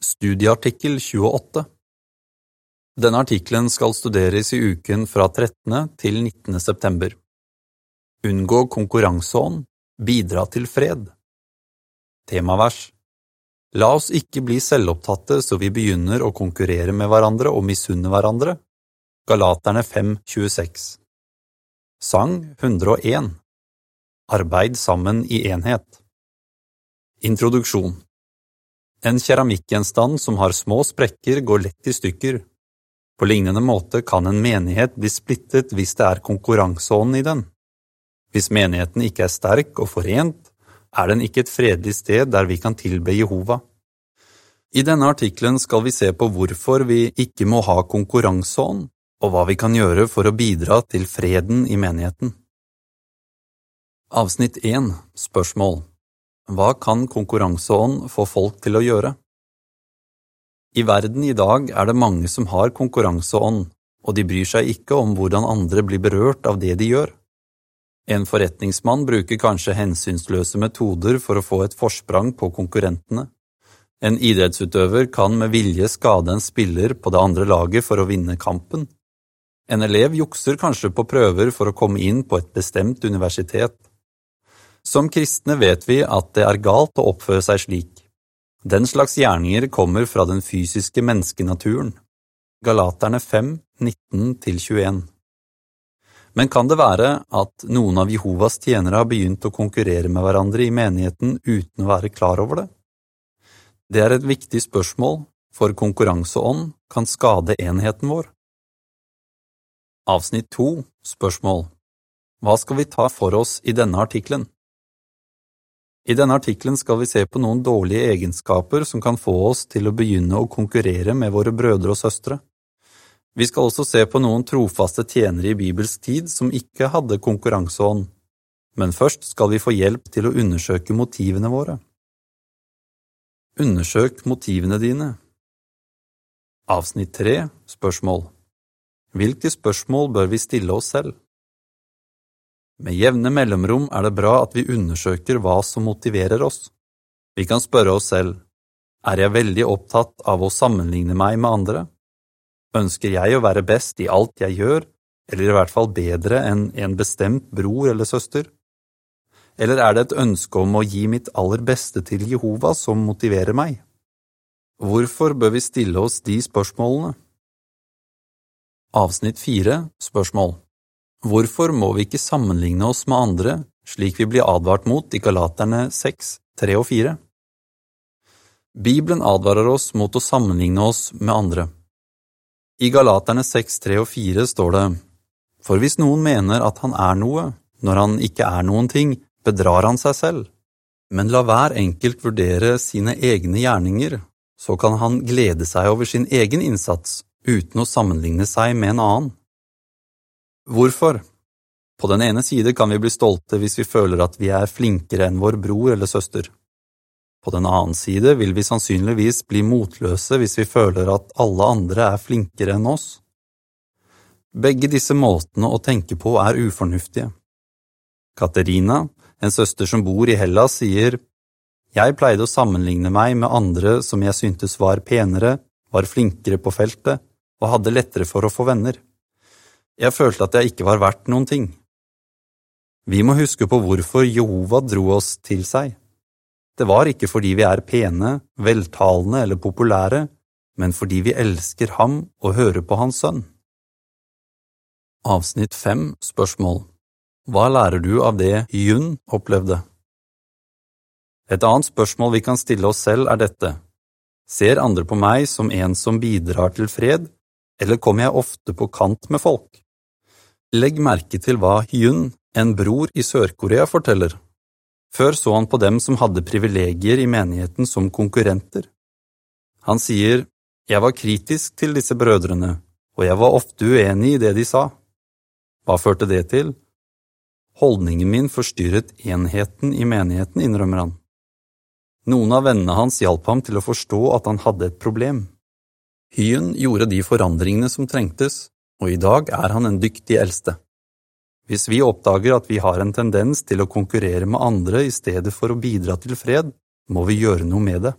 Studieartikkel 28 Denne artikkelen skal studeres i uken fra 13. til 19. september. Unngå konkurranseånd, bidra til fred. Temavers La oss ikke bli selvopptatte så vi begynner å konkurrere med hverandre og misunne hverandre. Galaterne 5.26 Sang 101 Arbeid sammen i enhet Introduksjon en keramikkgjenstand som har små sprekker, går lett i stykker. På lignende måte kan en menighet bli splittet hvis det er konkurranseånd i den. Hvis menigheten ikke er sterk og forent, er den ikke et fredelig sted der vi kan tilbe Jehova. I denne artikkelen skal vi se på hvorfor vi ikke må ha konkurranseånd, og hva vi kan gjøre for å bidra til freden i menigheten. Avsnitt 1 Spørsmål hva kan konkurranseånd få folk til å gjøre? I verden i dag er det mange som har konkurranseånd, og de bryr seg ikke om hvordan andre blir berørt av det de gjør. En forretningsmann bruker kanskje hensynsløse metoder for å få et forsprang på konkurrentene. En idrettsutøver kan med vilje skade en spiller på det andre laget for å vinne kampen. En elev jukser kanskje på prøver for å komme inn på et bestemt universitet. Som kristne vet vi at det er galt å oppføre seg slik. Den slags gjerninger kommer fra den fysiske menneskenaturen. Galaterne 5, 19–21 Men kan det være at noen av Jehovas tjenere har begynt å konkurrere med hverandre i menigheten uten å være klar over det? Det er et viktig spørsmål, for konkurranseånd kan skade enheten vår. Avsnitt 2 Spørsmål Hva skal vi ta for oss i denne artikkelen? I denne artikkelen skal vi se på noen dårlige egenskaper som kan få oss til å begynne å konkurrere med våre brødre og søstre. Vi skal også se på noen trofaste tjenere i bibelsk tid som ikke hadde konkurranseånd, men først skal vi få hjelp til å undersøke motivene våre. Undersøk motivene dine. Avsnitt 3 Spørsmål Hvilke spørsmål bør vi stille oss selv? Med jevne mellomrom er det bra at vi undersøker hva som motiverer oss. Vi kan spørre oss selv, er jeg veldig opptatt av å sammenligne meg med andre? Ønsker jeg å være best i alt jeg gjør, eller i hvert fall bedre enn en bestemt bror eller søster? Eller er det et ønske om å gi mitt aller beste til Jehova som motiverer meg? Hvorfor bør vi stille oss de spørsmålene? Avsnitt fire Spørsmål Hvorfor må vi ikke sammenligne oss med andre, slik vi blir advart mot i Galaterne 6, 3 og 4? Bibelen advarer oss mot å sammenligne oss med andre. I Galaterne 6, 3 og 4 står det, For hvis noen mener at han er noe, når han ikke er noen ting, bedrar han seg selv. Men la hver enkelt vurdere sine egne gjerninger, så kan han glede seg over sin egen innsats uten å sammenligne seg med en annen. Hvorfor? På den ene side kan vi bli stolte hvis vi føler at vi er flinkere enn vår bror eller søster. På den annen side vil vi sannsynligvis bli motløse hvis vi føler at alle andre er flinkere enn oss. Begge disse måtene å tenke på er ufornuftige. Katerina, en søster som bor i Hellas, sier Jeg pleide å sammenligne meg med andre som jeg syntes var penere, var flinkere på feltet og hadde lettere for å få venner. Jeg følte at jeg ikke var verdt noen ting. Vi må huske på hvorfor Jehova dro oss til seg. Det var ikke fordi vi er pene, veltalende eller populære, men fordi vi elsker ham og hører på hans sønn. Avsnitt fem Spørsmål Hva lærer du av det Jun opplevde? Et annet spørsmål vi kan stille oss selv, er dette. Ser andre på meg som en som bidrar til fred, eller kommer jeg ofte på kant med folk? Legg merke til hva Hyun, en bror i Sør-Korea, forteller. Før så han på dem som hadde privilegier i menigheten som konkurrenter. Han sier, Jeg var kritisk til disse brødrene, og jeg var ofte uenig i det de sa. Hva førte det til? Holdningen min forstyrret enheten i menigheten, innrømmer han. Noen av vennene hans hjalp ham til å forstå at han hadde et problem. Hyen gjorde de forandringene som trengtes, og i dag er han en dyktig eldste. Hvis vi oppdager at vi har en tendens til å konkurrere med andre i stedet for å bidra til fred, må vi gjøre noe med det.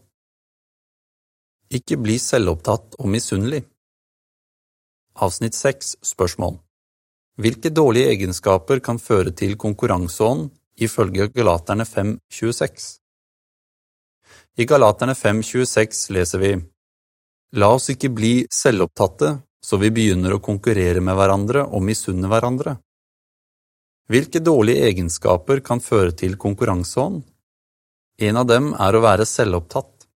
Ikke bli selvopptatt og misunnelig. Avsnitt 6 Spørsmål Hvilke dårlige egenskaper kan føre til konkurranseånd, ifølge Galaterne 5.26? I Galaterne 5.26 leser vi La oss ikke bli selvopptatte, så vi begynner å konkurrere med hverandre og misunne hverandre. Hvilke dårlige egenskaper kan føre til konkurranseånd? En av dem er å være selvopptatt.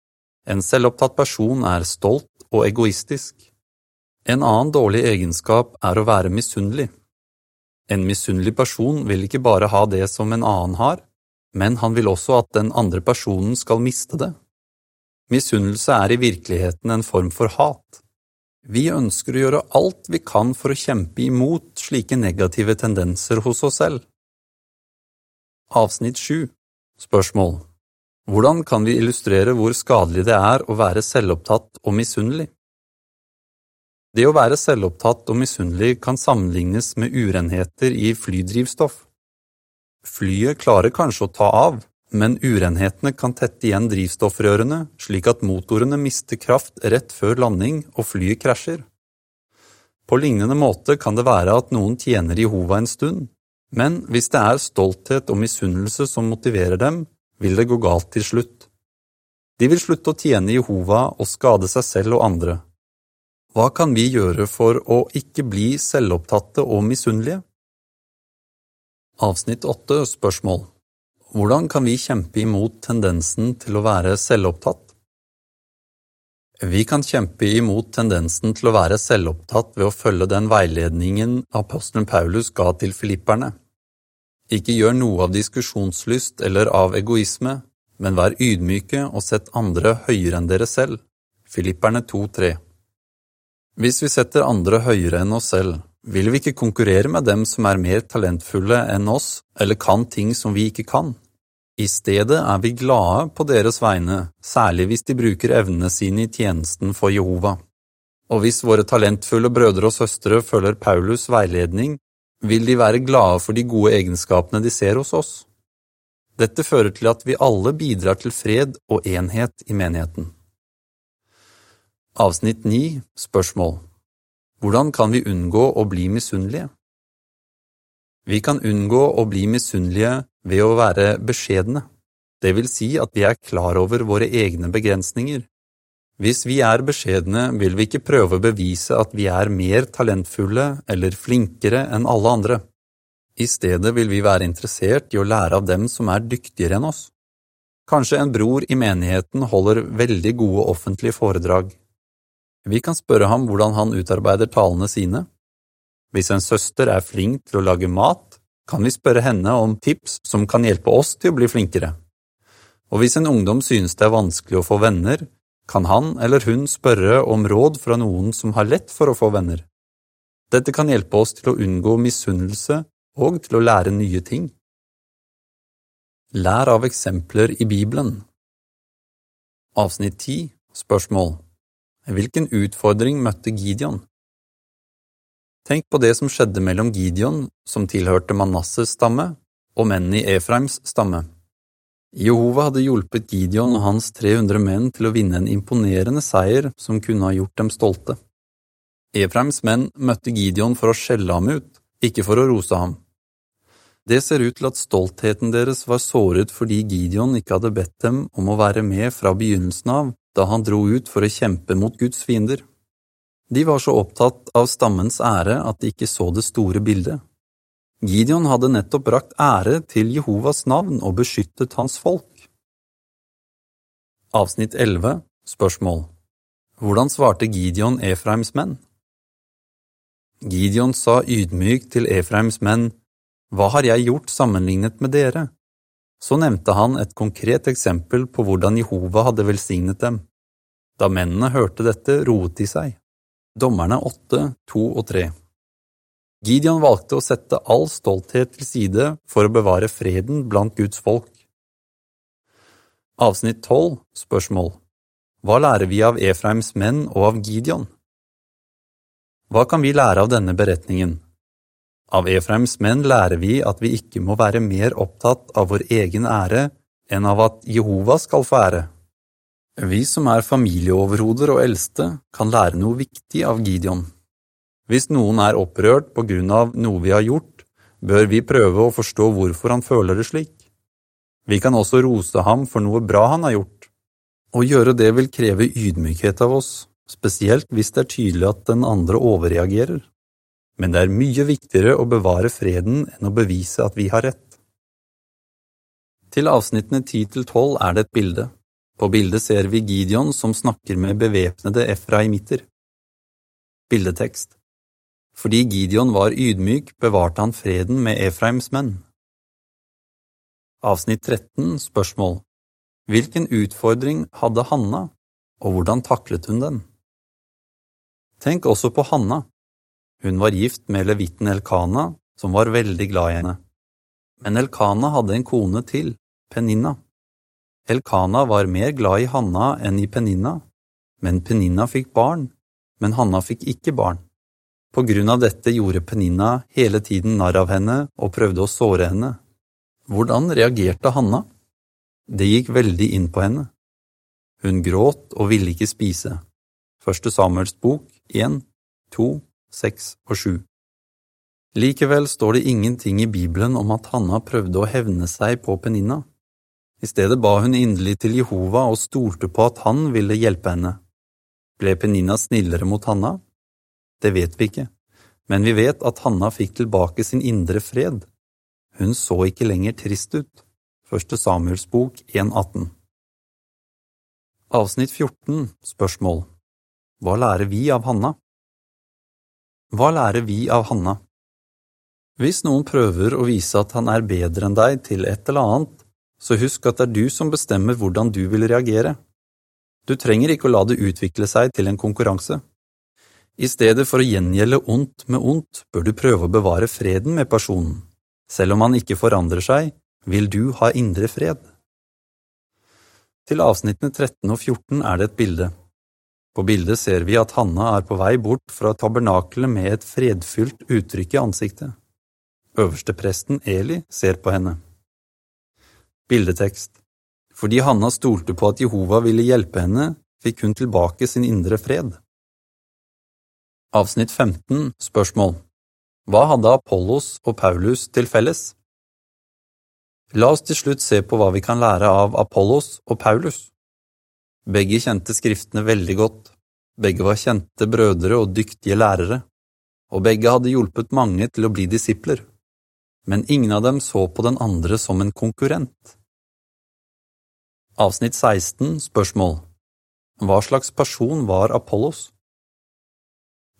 En selvopptatt person er stolt og egoistisk. En annen dårlig egenskap er å være misunnelig. En misunnelig person vil ikke bare ha det som en annen har, men han vil også at den andre personen skal miste det. Misunnelse er i virkeligheten en form for hat. Vi ønsker å gjøre alt vi kan for å kjempe imot slike negative tendenser hos oss selv. Avsnitt 7 Spørsmål hvordan kan vi illustrere hvor skadelig det er å være selvopptatt og misunnelig? Det å være selvopptatt og misunnelig kan sammenlignes med urenheter i flydrivstoff. Flyet klarer kanskje å ta av, men urenhetene kan tette igjen drivstoffrørene slik at motorene mister kraft rett før landing og flyet krasjer. På lignende måte kan det være at noen tjener Jehova en stund, men hvis det er stolthet og misunnelse som motiverer dem, vil det gå galt til slutt. De vil slutte å tjene Jehova og skade seg selv og andre. Hva kan vi gjøre for å ikke bli selvopptatte og misunnelige? Avsnitt 8 Spørsmål Hvordan kan vi kjempe imot tendensen til å være selvopptatt? Vi kan kjempe imot tendensen til å være selvopptatt ved å følge den veiledningen apostelen Paulus ga til filipperne. Ikke gjør noe av diskusjonslyst eller av egoisme, men vær ydmyke og sett andre høyere enn dere selv. Filipperne 2,3 Hvis vi setter andre høyere enn oss selv, vil vi ikke konkurrere med dem som er mer talentfulle enn oss eller kan ting som vi ikke kan. I stedet er vi glade på deres vegne, særlig hvis de bruker evnene sine i tjenesten for Jehova. Og hvis våre talentfulle brødre og søstre følger Paulus' veiledning, vil de være glade for de gode egenskapene de ser hos oss. Dette fører til at vi alle bidrar til fred og enhet i menigheten. Avsnitt 9 Spørsmål Hvordan kan vi unngå å bli misunnelige? Vi kan unngå å bli misunnelige ved å være beskjedne, det vil si at vi er klar over våre egne begrensninger hvis vi er beskjedne, vil vi ikke prøve å bevise at vi er mer talentfulle eller flinkere enn alle andre. I stedet vil vi være interessert i å lære av dem som er dyktigere enn oss. Kanskje en bror i menigheten holder veldig gode offentlige foredrag. Vi kan spørre ham hvordan han utarbeider talene sine. Hvis en søster er flink til å lage mat, kan vi spørre henne om tips som kan hjelpe oss til å bli flinkere. Og hvis en ungdom synes det er vanskelig å få venner, kan han eller hun spørre om råd fra noen som har lett for å få venner. Dette kan hjelpe oss til å unngå misunnelse og til å lære nye ting. Lær av eksempler i Bibelen. Avsnitt 10 Spørsmål Hvilken utfordring møtte Gideon? Tenk på det som skjedde mellom Gideon, som tilhørte Manasses stamme, og mennene i Efraims stamme. Jehova hadde hjulpet Gideon og hans 300 menn til å vinne en imponerende seier som kunne ha gjort dem stolte. Efraims menn møtte Gideon for å skjelle ham ut, ikke for å rose ham. Det ser ut til at stoltheten deres var såret fordi Gideon ikke hadde bedt dem om å være med fra begynnelsen av, da han dro ut for å kjempe mot Guds fiender. De var så opptatt av stammens ære at de ikke så det store bildet. Gideon hadde nettopp brakt ære til Jehovas navn og beskyttet hans folk. Avsnitt 11 Spørsmål Hvordan svarte Gideon Efraims menn? Gideon sa ydmykt til Efraims menn, Hva har jeg gjort sammenlignet med dere? Så nevnte han et konkret eksempel på hvordan Jehova hadde velsignet dem. Da mennene hørte dette, roet de seg. Dommerne 8, 2 og 3 Gideon valgte å sette all stolthet til side for å bevare freden blant Guds folk. Avsnitt 12 Spørsmål Hva lærer vi av Efraims menn og av Gideon? Hva kan vi lære av denne beretningen? Av Efraims menn lærer vi at vi ikke må være mer opptatt av vår egen ære enn av at Jehova skal få ære. Vi som er familieoverhoder og eldste, kan lære noe viktig av Gideon. Hvis noen er opprørt på grunn av noe vi har gjort, bør vi prøve å forstå hvorfor han føler det slik. Vi kan også rose ham for noe bra han har gjort. Å gjøre det vil kreve ydmykhet av oss, spesielt hvis det er tydelig at den andre overreagerer. Men det er mye viktigere å bevare freden enn å bevise at vi har rett. Til avsnittene 10 til 12 er det et bilde. På bildet ser vi Gideon som snakker med bevæpnede efraimitter. Bildetekst Fordi Gideon var ydmyk, bevarte han freden med Efraims menn. Avsnitt 13 Spørsmål Hvilken utfordring hadde Hanna, og hvordan taklet hun den? Tenk også på Hanna. Hun var gift med levitten Elkana, som var veldig glad i henne. Men Elkana hadde en kone til, Peninna. Elkana var mer glad i Hanna enn i Peninna, men Peninna fikk barn, men Hanna fikk ikke barn. På grunn av dette gjorde Peninna hele tiden narr av henne og prøvde å såre henne. Hvordan reagerte Hanna? Det gikk veldig inn på henne. Hun gråt og ville ikke spise. Første Samuels bok 1, 2, 6 og 7. Likevel står det ingenting i Bibelen om at Hanna prøvde å hevne seg på Peninna. I stedet ba hun inderlig til Jehova og stolte på at han ville hjelpe henne. Ble Penina snillere mot Hanna? Det vet vi ikke, men vi vet at Hanna fikk tilbake sin indre fred. Hun så ikke lenger trist ut. Første Samuels bok 1.18 Avsnitt 14 Spørsmål Hva lærer vi av Hanna? Hva lærer vi av Hanna? Hvis noen prøver å vise at han er bedre enn deg til et eller annet, så husk at det er du som bestemmer hvordan du vil reagere. Du trenger ikke å la det utvikle seg til en konkurranse. I stedet for å gjengjelde ondt med ondt, bør du prøve å bevare freden med personen. Selv om han ikke forandrer seg, vil du ha indre fred. Til avsnittene 13 og 14 er det et bilde. På bildet ser vi at Hanna er på vei bort fra tabernakelet med et fredfylt uttrykk i ansiktet. Øverstepresten Eli ser på henne. Bildetekst Fordi Hanna stolte på at Jehova ville hjelpe henne, fikk hun tilbake sin indre fred. Avsnitt 15 Spørsmål Hva hadde Apollos og Paulus til felles? La oss til slutt se på hva vi kan lære av Apollos og Paulus. Begge kjente skriftene veldig godt, begge var kjente brødre og dyktige lærere, og begge hadde hjulpet mange til å bli disipler men ingen av dem så på den andre som en konkurrent. Avsnitt 16 Spørsmål Hva slags person var Apollos?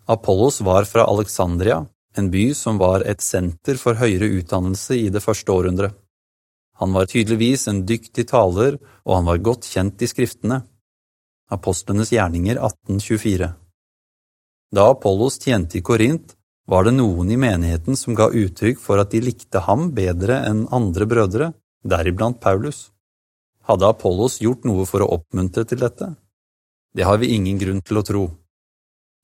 Apollos var fra Alexandria, en by som var et senter for høyere utdannelse i det første århundret. Han var tydeligvis en dyktig taler, og han var godt kjent i skriftene. Apostlenes gjerninger 1824 Da Apollos tjente i Korint, var det noen i menigheten som ga uttrykk for at de likte ham bedre enn andre brødre, deriblant Paulus. Hadde Apollos gjort noe for å oppmuntre til dette? Det har vi ingen grunn til å tro.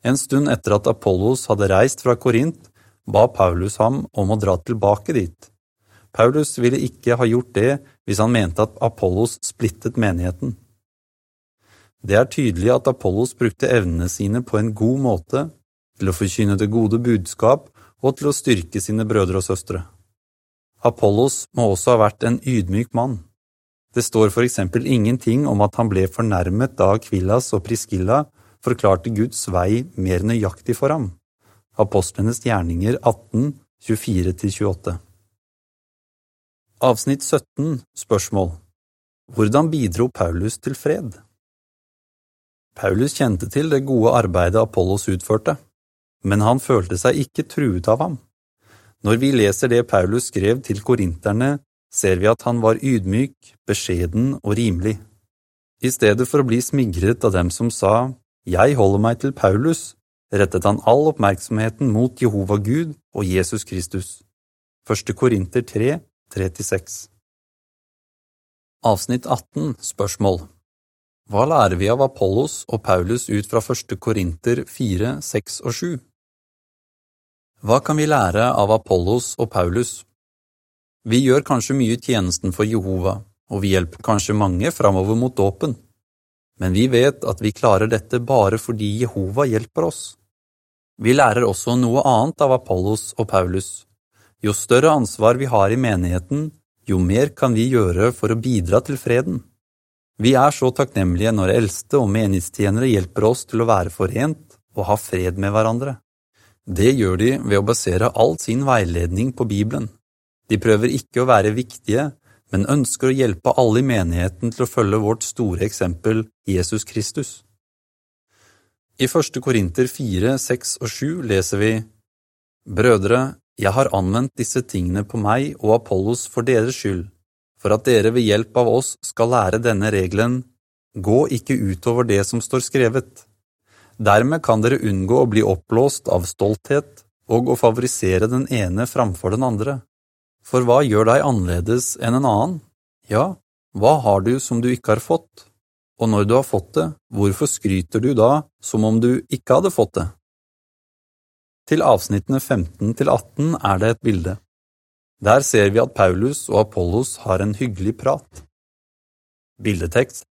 En stund etter at Apollos hadde reist fra Korint, ba Paulus ham om å dra tilbake dit. Paulus ville ikke ha gjort det hvis han mente at Apollos splittet menigheten. Det er tydelig at Apollos brukte evnene sine på en god måte til å forkynne det gode budskap og til å styrke sine brødre og søstre. Apollos må også ha vært en ydmyk mann. Det står for eksempel ingenting om at han ble fornærmet da Kvillas og Priskilla forklarte Guds vei mer nøyaktig for ham. Apostlenes gjerninger 18, 24–28 Avsnitt 17 Spørsmål Hvordan bidro Paulus til fred? Paulus kjente til det gode arbeidet Apollos utførte men han følte seg ikke truet av ham. Når vi leser det Paulus skrev til korinterne, ser vi at han var ydmyk, beskjeden og rimelig. I stedet for å bli smigret av dem som sa Jeg holder meg til Paulus, rettet han all oppmerksomheten mot Jehova Gud og Jesus Kristus. Første Korinter 3, 3–6 Avsnitt 18 Spørsmål Hva lærer vi av Apollos og Paulus ut fra første Korinter 4, 6 og 7? Hva kan vi lære av Apollos og Paulus? Vi gjør kanskje mye tjenesten for Jehova, og vi hjelper kanskje mange framover mot dåpen. men vi vet at vi klarer dette bare fordi Jehova hjelper oss. Vi lærer også noe annet av Apollos og Paulus. Jo større ansvar vi har i menigheten, jo mer kan vi gjøre for å bidra til freden. Vi er så takknemlige når eldste og menighetstjenere hjelper oss til å være forent og ha fred med hverandre. Det gjør de ved å basere all sin veiledning på Bibelen. De prøver ikke å være viktige, men ønsker å hjelpe alle i menigheten til å følge vårt store eksempel Jesus Kristus. I første Korinter 4, 6 og 7 leser vi Brødre, jeg har anvendt disse tingene på meg og Apollos for deres skyld, for at dere ved hjelp av oss skal lære denne regelen, gå ikke utover det som står skrevet. Dermed kan dere unngå å bli oppblåst av stolthet og å favorisere den ene framfor den andre. For hva gjør deg annerledes enn en annen? Ja, hva har du som du ikke har fått? Og når du har fått det, hvorfor skryter du da som om du ikke hadde fått det? Til avsnittene 15 til 18 er det et bilde. Der ser vi at Paulus og Apollos har en hyggelig prat. Bildetekst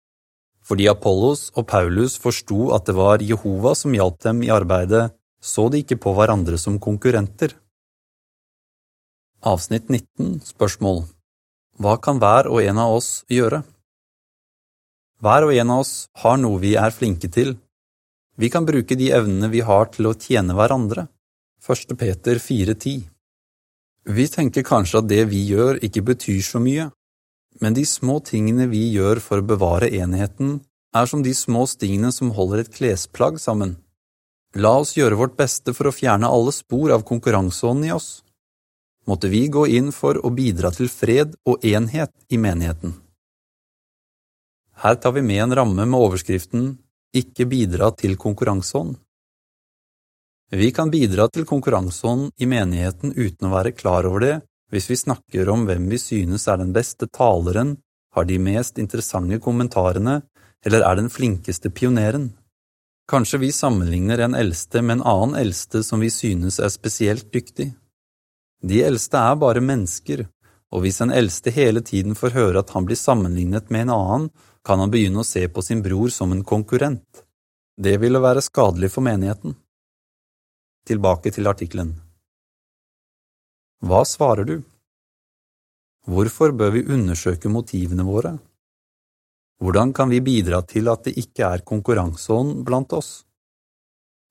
Fordi Apollos og Paulus forsto at det var Jehova som hjalp dem i arbeidet, så de ikke på hverandre som konkurrenter. Avsnitt 19 Spørsmål Hva kan hver og en av oss gjøre? Hver og en av oss har noe vi er flinke til. Vi kan bruke de evnene vi har til å tjene hverandre. 1. Peter 4,10 Vi tenker kanskje at det vi gjør ikke betyr så mye, men de små tingene vi gjør for å bevare enheten, er som de små stingene som holder et klesplagg sammen. La oss gjøre vårt beste for å fjerne alle spor av konkurranseånden i oss måtte vi gå inn for å bidra til fred og enhet i menigheten. Her tar vi med en ramme med overskriften Ikke bidra til konkurranseånd. Vi kan bidra til konkurranseånd i menigheten uten å være klar over det hvis vi snakker om hvem vi synes er den beste taleren, har de mest interessante kommentarene eller er den flinkeste pioneren. Kanskje vi sammenligner en eldste med en annen eldste som vi synes er spesielt dyktig. De eldste er bare mennesker, og hvis en eldste hele tiden får høre at han blir sammenlignet med en annen, kan han begynne å se på sin bror som en konkurrent. Det ville være skadelig for menigheten. Tilbake til artikkelen. Hva svarer du? Hvorfor bør vi undersøke motivene våre? Hvordan kan vi bidra til at det ikke er konkurranseånd blant oss?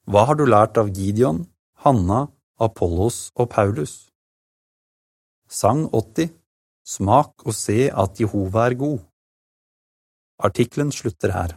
Hva har du lært av Gideon, Hanna, Apollos og Paulus? Sang 80 Smak og se at Jehova er god. Artikkelen slutter her.